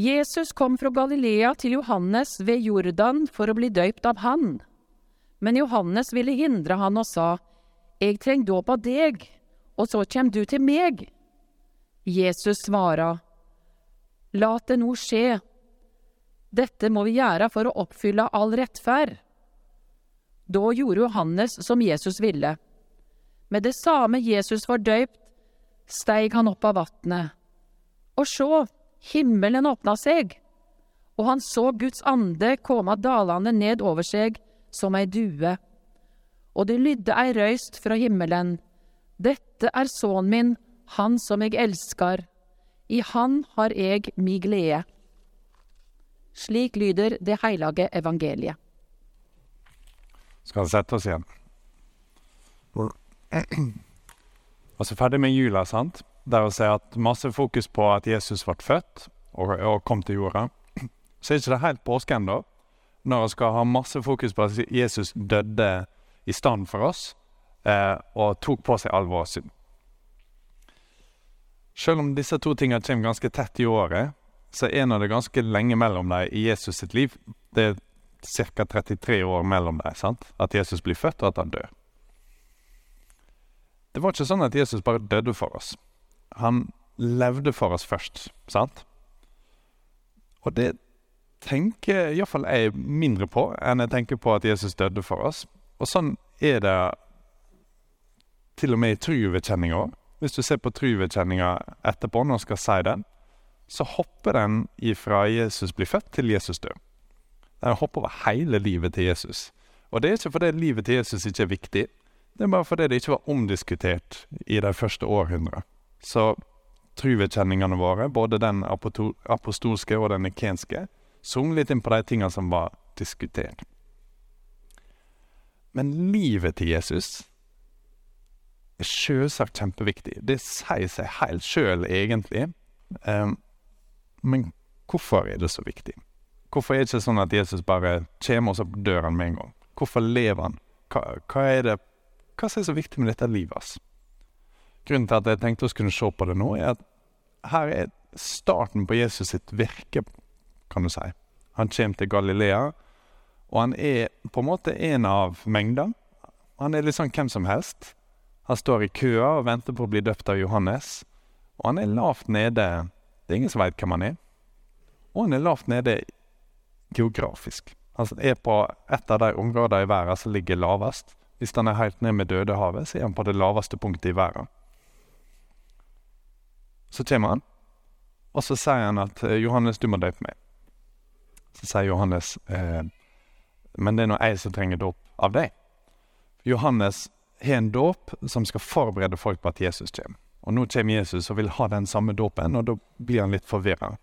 Jesus kom fra Galilea til Johannes ved Jordan for å bli døypt av han. Men Johannes ville hindre han og sa, Eg treng dåp av deg, og så kjem du til meg. Jesus svara, Lat det nå skje. Dette må vi gjøre for å oppfylle all rettferd. Da gjorde Johannes som Jesus ville. Med det samme Jesus var døypt, steig han opp av vatnet. Og sjå, himmelen åpna seg, og han så Guds ande komme dalende ned over seg som ei due. Og det lydde ei røyst fra himmelen. Dette er sønnen min, han som eg elskar. I han har eg mi glede. Slik lyder det heilage evangeliet. Skal sette oss igjen. Altså ferdig med jula, sant? Der å si at masse fokus på at Jesus ble født og, og kom til jorda. Så er ikke det helt påske ennå, når vi skal ha masse fokus på at Jesus døde i stand for oss eh, og tok på seg all vår synd. Selv om disse to tingene kommer ganske tett i året, så er det ganske lenge mellom dem i Jesus sitt liv. Det er ca. 33 år mellom dem. sant? At Jesus blir født, og at han dør. Det var ikke sånn at Jesus bare døde for oss. Han levde for oss først, sant? Og det tenker iallfall jeg mindre på enn jeg tenker på at Jesus døde for oss. Og sånn er det til og med i truvedkjenninga òg. Hvis du ser på truvedkjenninga etterpå, når du skal si den, så hopper den ifra Jesus blir født til Jesus dør. Den hopper over hele livet til Jesus. Og det er ikke fordi livet til Jesus ikke er viktig. Det er bare fordi det ikke var omdiskutert i de første århundrene. Så truvedkjenningene våre, både den apostolske og den nikenske, zoom litt inn på de tingene som var diskutert. Men livet til Jesus er selvsagt kjempeviktig. Det sier seg helt sjøl, egentlig. Um, men hvorfor er det så viktig? Hvorfor er det ikke sånn at Jesus bare kommer, og så dør han med en gang? Hvorfor lever han? Hva, hva er det hva er så viktig med dette livet hans? Grunnen til at jeg tenkte å kunne se på det nå, er at her er starten på Jesus sitt virke, kan du si. Han kommer til Galilea, og han er på en måte en av mengder. Han er liksom hvem som helst. Han står i køa og venter på å bli døpt av Johannes. Og han er lavt nede Det er ingen som veit hvem han er. Og han er lavt nede geografisk. Han er på et av de områdene i verden som ligger lavest. Hvis han er helt ned med Dødehavet, så er han på det laveste punktet i verden. Så kommer han, og så sier han at eh, 'Johannes, du må døpe meg'. Så sier Johannes eh, 'Men det er nå jeg som trenger dåp av deg'. Johannes har en dåp som skal forberede folk på at Jesus kommer. Og nå kommer Jesus og vil ha den samme dåpen, og da blir han litt forvirra.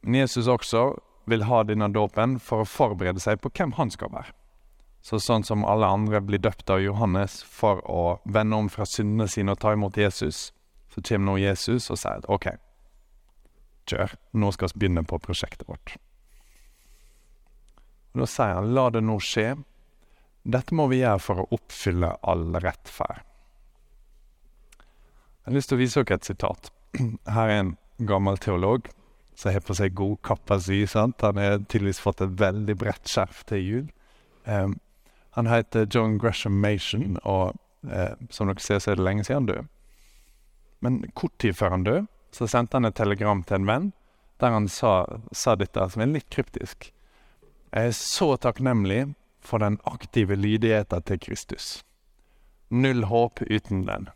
Men Jesus også vil ha denne dåpen for å forberede seg på hvem han skal være. Så sånn som alle andre blir døpt av Johannes for å vende om fra syndene sine og ta imot Jesus, så kommer nå Jesus og sier OK, kjør, nå skal vi begynne på prosjektet vårt. Og Da sier han la det nå skje. Dette må vi gjøre for å oppfylle all rettferd. Jeg har lyst til å vise dere et sitat. Her er en gammel teolog som har på seg god sant? Han har tydeligvis fått et veldig bredt skjerf til jul. Um, han heter John Gresham Mason, og uh, som dere ser, så er det lenge siden han døde. Men kort tid før han døde, så sendte han et telegram til en venn der han sa, sa dette, som er litt kryptisk. Jeg er så takknemlig for den aktive lydigheten til Kristus. Null håp uten den.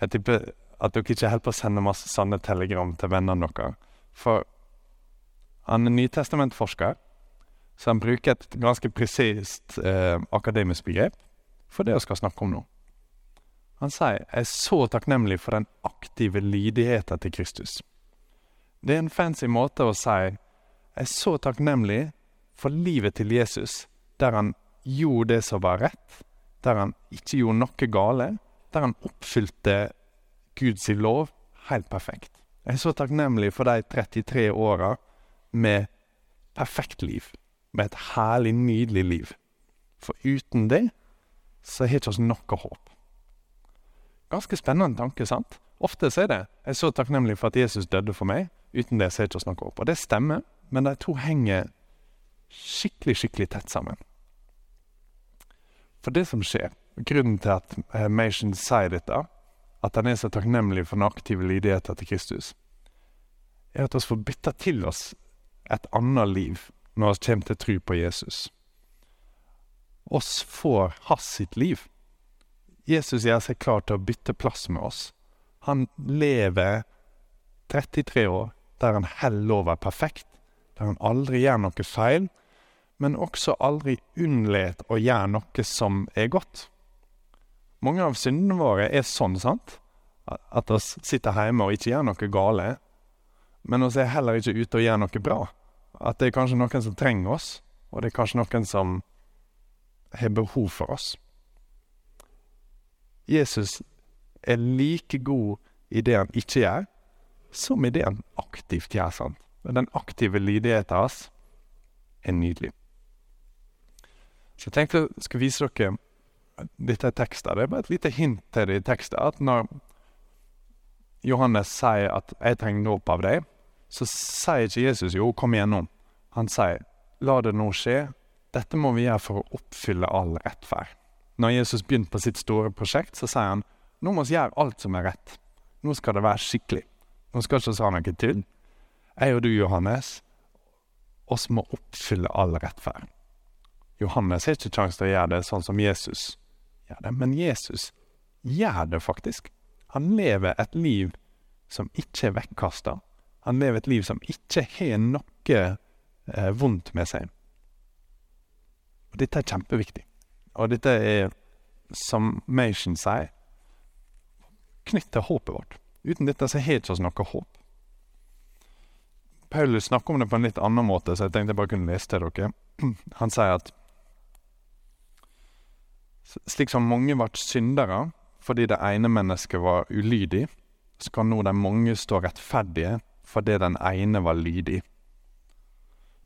Jeg tipper at dere ikke holder på å sende masse sanne telegram til vennene deres. For han er nytestamentforsker så han bruker et ganske presist eh, akademisk begrep for det vi skal snakke om nå. Han sier 'Jeg er så takknemlig for den aktive lydigheten til Kristus'. Det er en fancy måte å si 'Jeg er så takknemlig for livet til Jesus', der han gjorde det som var rett, der han ikke gjorde noe gale, der han oppfylte Guds lov helt perfekt. Jeg er så takknemlig for de 33 åra med perfekt liv med et herlig, nydelig liv. For uten det så har ikke oss noe håp. Ganske spennende tanke, sant? Ofte så er det 'Jeg er så takknemlig for at Jesus døde for meg'. Uten det så er det ikke å snakke opp. Og det stemmer, men de to henger skikkelig, skikkelig tett sammen. For det som skjer, grunnen til at eh, Mation sier dette, at han er så takknemlig for den aktive lydigheten til Kristus, er at vi får bytta til oss et annet liv når vi kommer til tro på Jesus. Oss får hans sitt liv. Jesus gjør seg klar til å bytte plass med oss. Han lever 33 år der han heller over perfekt, der han aldri gjør noe feil, men også aldri unnlater å gjøre noe som er godt. Mange av syndene våre er sånn, sant? At vi sitter hjemme og ikke gjør noe gale, men vi er heller ikke ute og gjør noe bra. At det er kanskje noen som trenger oss, og det er kanskje noen som har behov for oss. Jesus er like god i det han ikke gjør, som i det han aktivt gjør. sant? Den aktive lydigheten hans er nydelig. Så jeg tenkte jeg skulle vise dere dette er tekster. Det er bare et lite hint til det i teksten. At når Johannes sier at 'jeg trenger dåp av deg', så sier ikke Jesus 'jo, kom igjennom'. Han sier 'la det nå skje'. Dette må vi gjøre for å oppfylle all rettferd. Når Jesus begynte på sitt store prosjekt, så sier han 'nå må vi gjøre alt som er rett'. Nå skal det være skikkelig. Nå skal ikke ha noe tull. Jeg og du, Johannes, oss må oppfylle all rettferd. Johannes har ikke kjangs til å gjøre det sånn som Jesus gjør det, men Jesus gjør det faktisk. Han lever et liv som ikke er vekkasta. Han lever et liv som ikke har noe eh, vondt med seg. Og Dette er kjempeviktig. Og dette er, som Mation sier, knytt til håpet vårt. Uten dette så har vi ikke noe håp. Paulus snakker om det på en litt annen måte, så jeg tenkte jeg bare kunne lese til dere. Han sier at slik som mange ble syndere fordi det ene mennesket var ulydig, skal nå de mange stå rettferdige fordi den ene var lydig.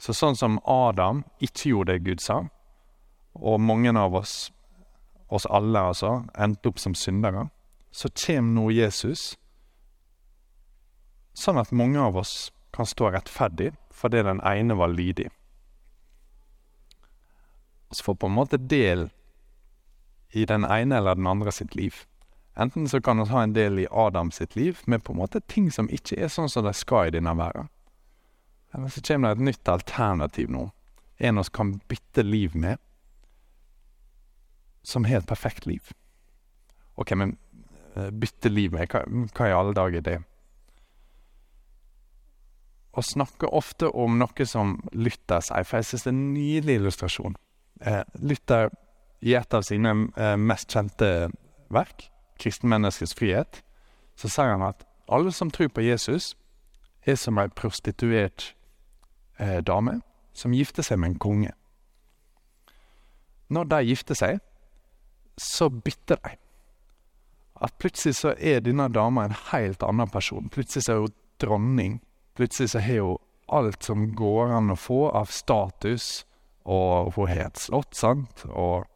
Så sånn som Adam ikke gjorde det Gud sa, og mange av oss, oss alle altså, endte opp som syndere, så kommer nå Jesus, sånn at mange av oss kan stå rettferdig fordi den ene var lydig. Vi får på en måte del i den ene eller den andre sitt liv. Enten så kan vi ha en del i Adam sitt liv med på en måte ting som ikke er sånn som de skal i denne verden. Eller så kommer det et nytt alternativ nå. En vi kan bytte liv med, som har et perfekt liv. Ok, men eh, bytte liv med, hva, hva i alle dager er det? Å snakke ofte om noe som Lytter sier, for jeg synes det er en nydelig illustrasjon. Eh, Lytter i et av sine eh, mest kjente verk, 'Kristenmenneskets frihet', så sier han at alle som tror på Jesus, er som ei prostituert eh, dame som gifter seg med en konge. Når de gifter seg, så bytter de. At plutselig så er denne dama en helt annen person. Plutselig så er hun dronning. Plutselig så har hun alt som går an å få av status, og hun har et slott, sant, og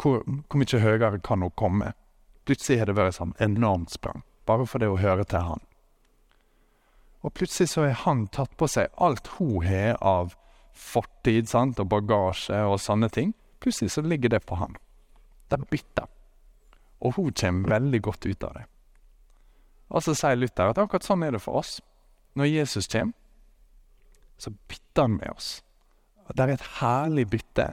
hvor, hvor mye høyere kan hun komme? Plutselig har det vært sånn enormt sprang, bare fordi hun hører til han. Og plutselig så har han tatt på seg alt hun har av fortid sant, og bagasje og sånne ting. Plutselig så ligger det på han. Det bytter. Og hun kommer veldig godt ut av det. Og så sier Luther at akkurat sånn er det for oss. Når Jesus kommer, så bytter han med oss. Det er et herlig bytte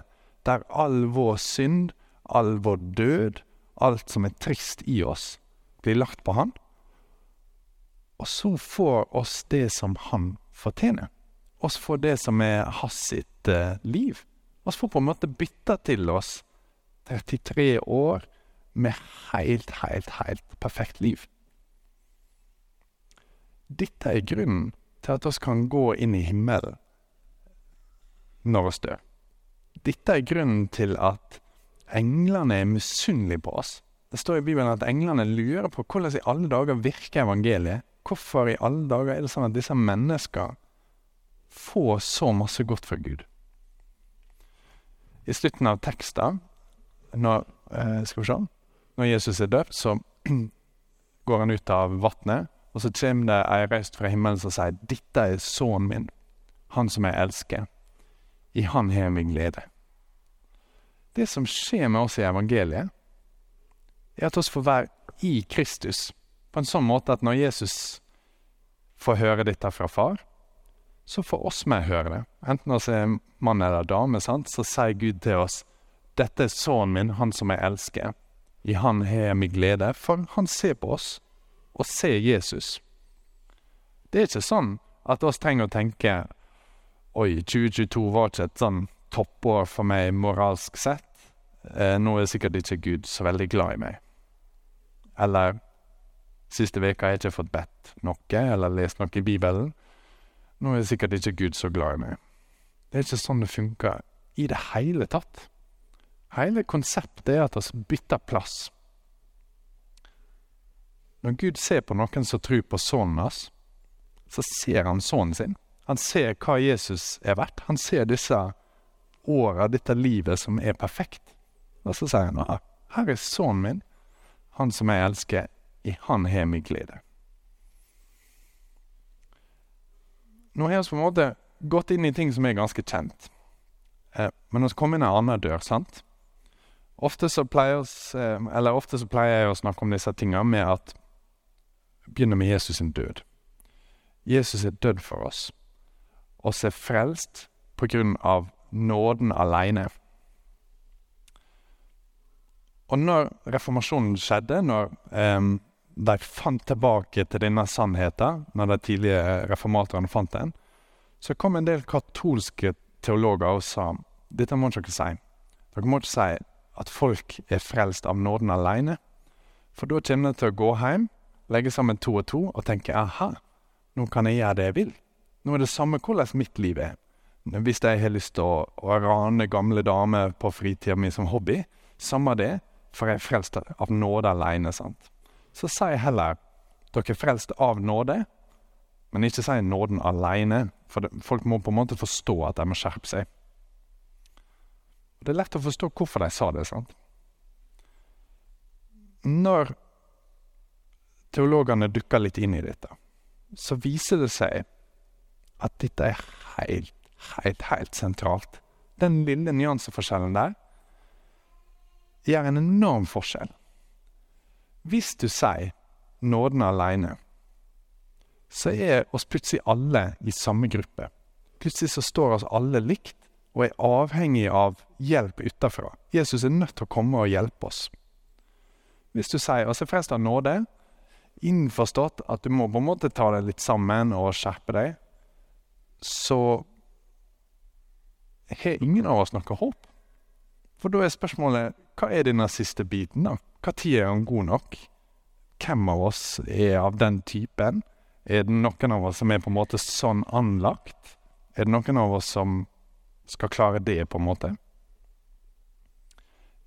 der all vår synd all vår død, alt som er trist i oss, blir lagt på Han. Og så får oss det som Han fortjener. Oss får det som er hans sitt uh, liv. Oss får på en måte bytta til oss 33 år med helt, helt, helt perfekt liv. Dette er grunnen til at oss kan gå inn i himmelen når vi dør. Dette er grunnen til at englene er misunnelige på oss. Det står i Bibelen at englene lurer på hvordan i alle dager virker evangeliet. Hvorfor i alle dager er det sånn at disse menneskene får så masse godt fra Gud? I slutten av teksten, når, eh, skal vi se, når Jesus er døpt, så går han ut av vannet, og så kommer det ei røst fra himmelen som sier 'Dette er sønnen min, han som jeg elsker'. I han har min glede. Det som skjer med oss i evangeliet, er at vi får være i Kristus på en sånn måte at når Jesus får høre dette fra far, så får oss med høre det. Enten vi er mann eller dame, sant? så sier Gud til oss 'Dette er sønnen min, han som jeg elsker'. I han har jeg min glede, for han ser på oss og ser Jesus. Det er ikke sånn at oss trenger å tenke Oi, 2022 var ikke et sånn toppår for meg moralsk sett. Eh, nå er sikkert ikke Gud så veldig glad i meg. Eller siste veka har jeg ikke fått bedt noe eller lest noe i Bibelen. Nå er sikkert ikke Gud så glad i meg. Det er ikke sånn det funker i det hele tatt. Hele konseptet er at vi bytter plass. Når Gud ser på noen som tror på sønnen hans, så ser han sønnen sin. Han ser hva Jesus er verdt. Han ser disse åra, dette livet som er perfekt. Og så sier han at her er sønnen min, han som jeg elsker, i han har min glede. Nå har vi på en måte gått inn i ting som er ganske kjent. Eh, men vi kommer inn en annen dør, sant? Ofte så, oss, eh, ofte så pleier jeg å snakke om disse tingene med at begynner med Jesus sin død. Jesus er død for oss. Oss er frelst på grunn av nåden aleine. Og når reformasjonen skjedde, når um, de fant tilbake til denne sannheten, når de tidlige reformatorene fant den, så kom en del katolske teologer og sa dette må dere ikke si. Dere må ikke si at folk er frelst av nåden alene. For da kommer de til å gå hjem, legge sammen to og to og tenke aha, nå kan jeg gjøre det jeg vil. Nå er det samme hvordan mitt liv er. Hvis jeg har lyst til å, å rane gamle damer på fritida mi som hobby, samme det for jeg er frelst av nåde alene, sant. Så sier jeg heller dere er frelst av nåde, men ikke si nåden alene, for det, folk må på en måte forstå at de må skjerpe seg. Det er lett å forstå hvorfor de sa det, sant. Når teologene dukker litt inn i dette, så viser det seg at dette er helt, helt, helt sentralt. Den lille nyanseforskjellen der gjør en enorm forskjell. Hvis du sier nåden aleine, så er oss plutselig alle i samme gruppe. Plutselig så står oss alle likt og er avhengig av hjelp utenfra. Jesus er nødt til å komme og hjelpe oss. Hvis du sier 'og så frelst av nåde, innforstått at du må på en måte ta deg litt sammen og skjerpe deg, så har ingen av oss noe håp. For da er spørsmålet hva er denne siste biten, da? Når er han god nok? Hvem av oss er av den typen? Er det noen av oss som er på en måte sånn anlagt? Er det noen av oss som skal klare det, på en måte?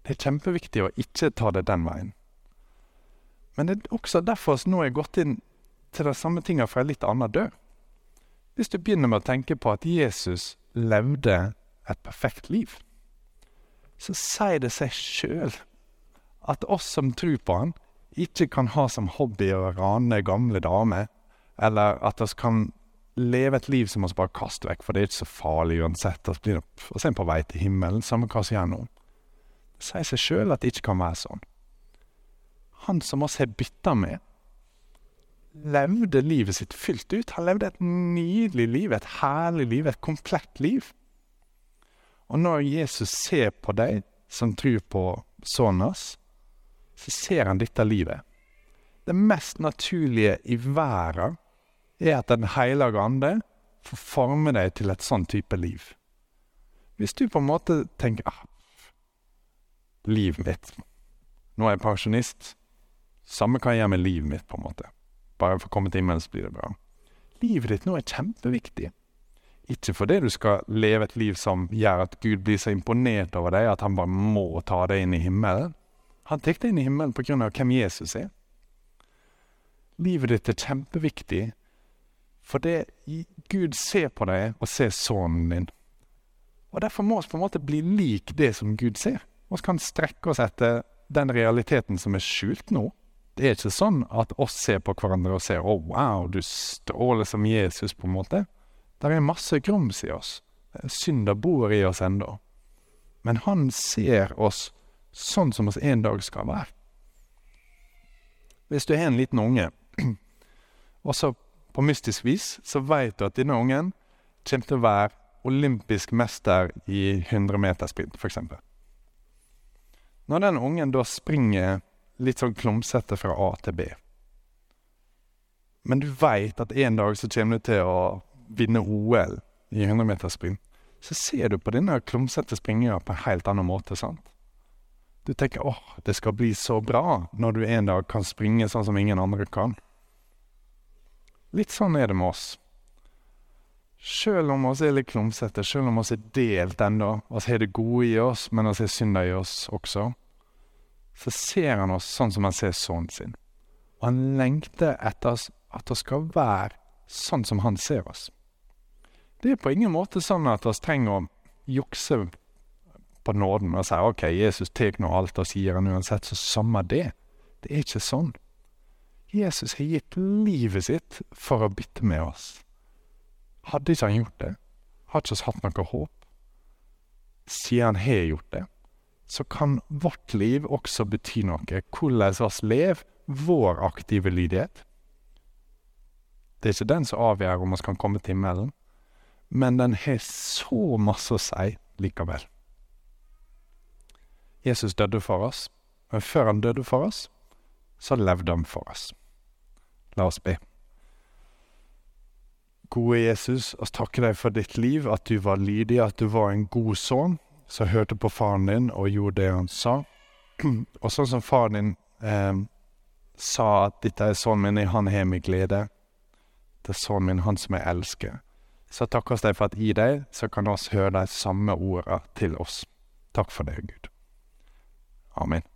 Det er kjempeviktig å ikke ta det den veien. Men det er også derfor vi nå er gått inn til de samme tinga fra en litt annen dør. Hvis du begynner med å tenke på at Jesus levde et perfekt liv så sier det seg sjøl at oss som tror på han, ikke kan ha som hobby å rane gamle damer, eller at oss kan leve et liv som vi bare kaster vekk, for det er ikke så farlig uansett. Vi blir er på vei til himmelen, samme hva som gjør noen. Det sier seg sjøl at det ikke kan være sånn. Han som oss har bytta med, levde livet sitt fylt ut. Han levde et nydelig liv, et herlig liv, et komplett liv. Og når Jesus ser på deg som tror på sønnen hans, så ser han dette livet. Det mest naturlige i verden er at Den hellige ande får forme deg til et sånn type liv. Hvis du på en måte tenker ah, livet mitt Nå er jeg pensjonist. Samme kan jeg gjøre med livet mitt, på en måte. Bare for å komme til himmelen, så blir det bra. Livet ditt nå er kjempeviktig. Ikke fordi du skal leve et liv som gjør at Gud blir så imponert over deg at han bare må ta deg inn i himmelen. Han tar deg inn i himmelen på grunn av hvem Jesus er. Livet ditt er kjempeviktig fordi Gud ser på deg og ser sønnen din. Og Derfor må vi på en måte bli lik det som Gud ser. Vi kan strekke oss etter den realiteten som er skjult nå. Det er ikke sånn at oss ser på hverandre og ser 'Å, oh, wow, du stråler som Jesus', på en måte. Der er masse grums i oss. Synder bor i oss ennå. Men han ser oss sånn som oss en dag skal være. Hvis du er en liten unge, og så på mystisk vis så veit du at denne ungen kommer til å være olympisk mester i 100 meter sprint, f.eks. Når den ungen da springer litt sånn klumsete fra A til B, men du veit at en dag så kommer du til å vinne OL i 100 meter sprint, så ser du på denne klumsete springinga på en helt annen måte, sant? Du tenker åh, det skal bli så bra når du en dag kan springe sånn som ingen andre kan. Litt sånn er det med oss. Sjøl om oss er litt klumsete, sjøl om oss er delt ennå, oss har det gode i oss, men oss har synda i oss også, så ser han oss sånn som han ser sønnen sin. Og han lengter etter oss, at vi skal være sånn som han ser oss. Det er på ingen måte sånn at vi trenger å jukse på nåden og si OK, Jesus tar nå alt og sier han uansett, så samme det. Det er ikke sånn. Jesus har gitt livet sitt for å bytte med oss. Hadde ikke han gjort det, hadde ikke oss hatt noe håp. Siden han har gjort det, så kan vårt liv også bety noe. Hvordan vi lever vår aktive lydighet. Det er ikke den som avgjør om vi kan komme til himmelen, men den har så masse å si likevel. Jesus døde for oss, men før han døde for oss, så levde han for oss. La oss be. Gode Jesus, vi takker deg for ditt liv, at du var lydig, at du var en god sønn som hørte på faren din og gjorde det han sa. Og sånn som faren din eh, sa at 'dette er sønnen min, han har min glede', det er sønnen min, han som jeg elsker, så takker oss deg for at i deg så kan vi høre de samme ordene til oss. Takk for det, Gud. Amen.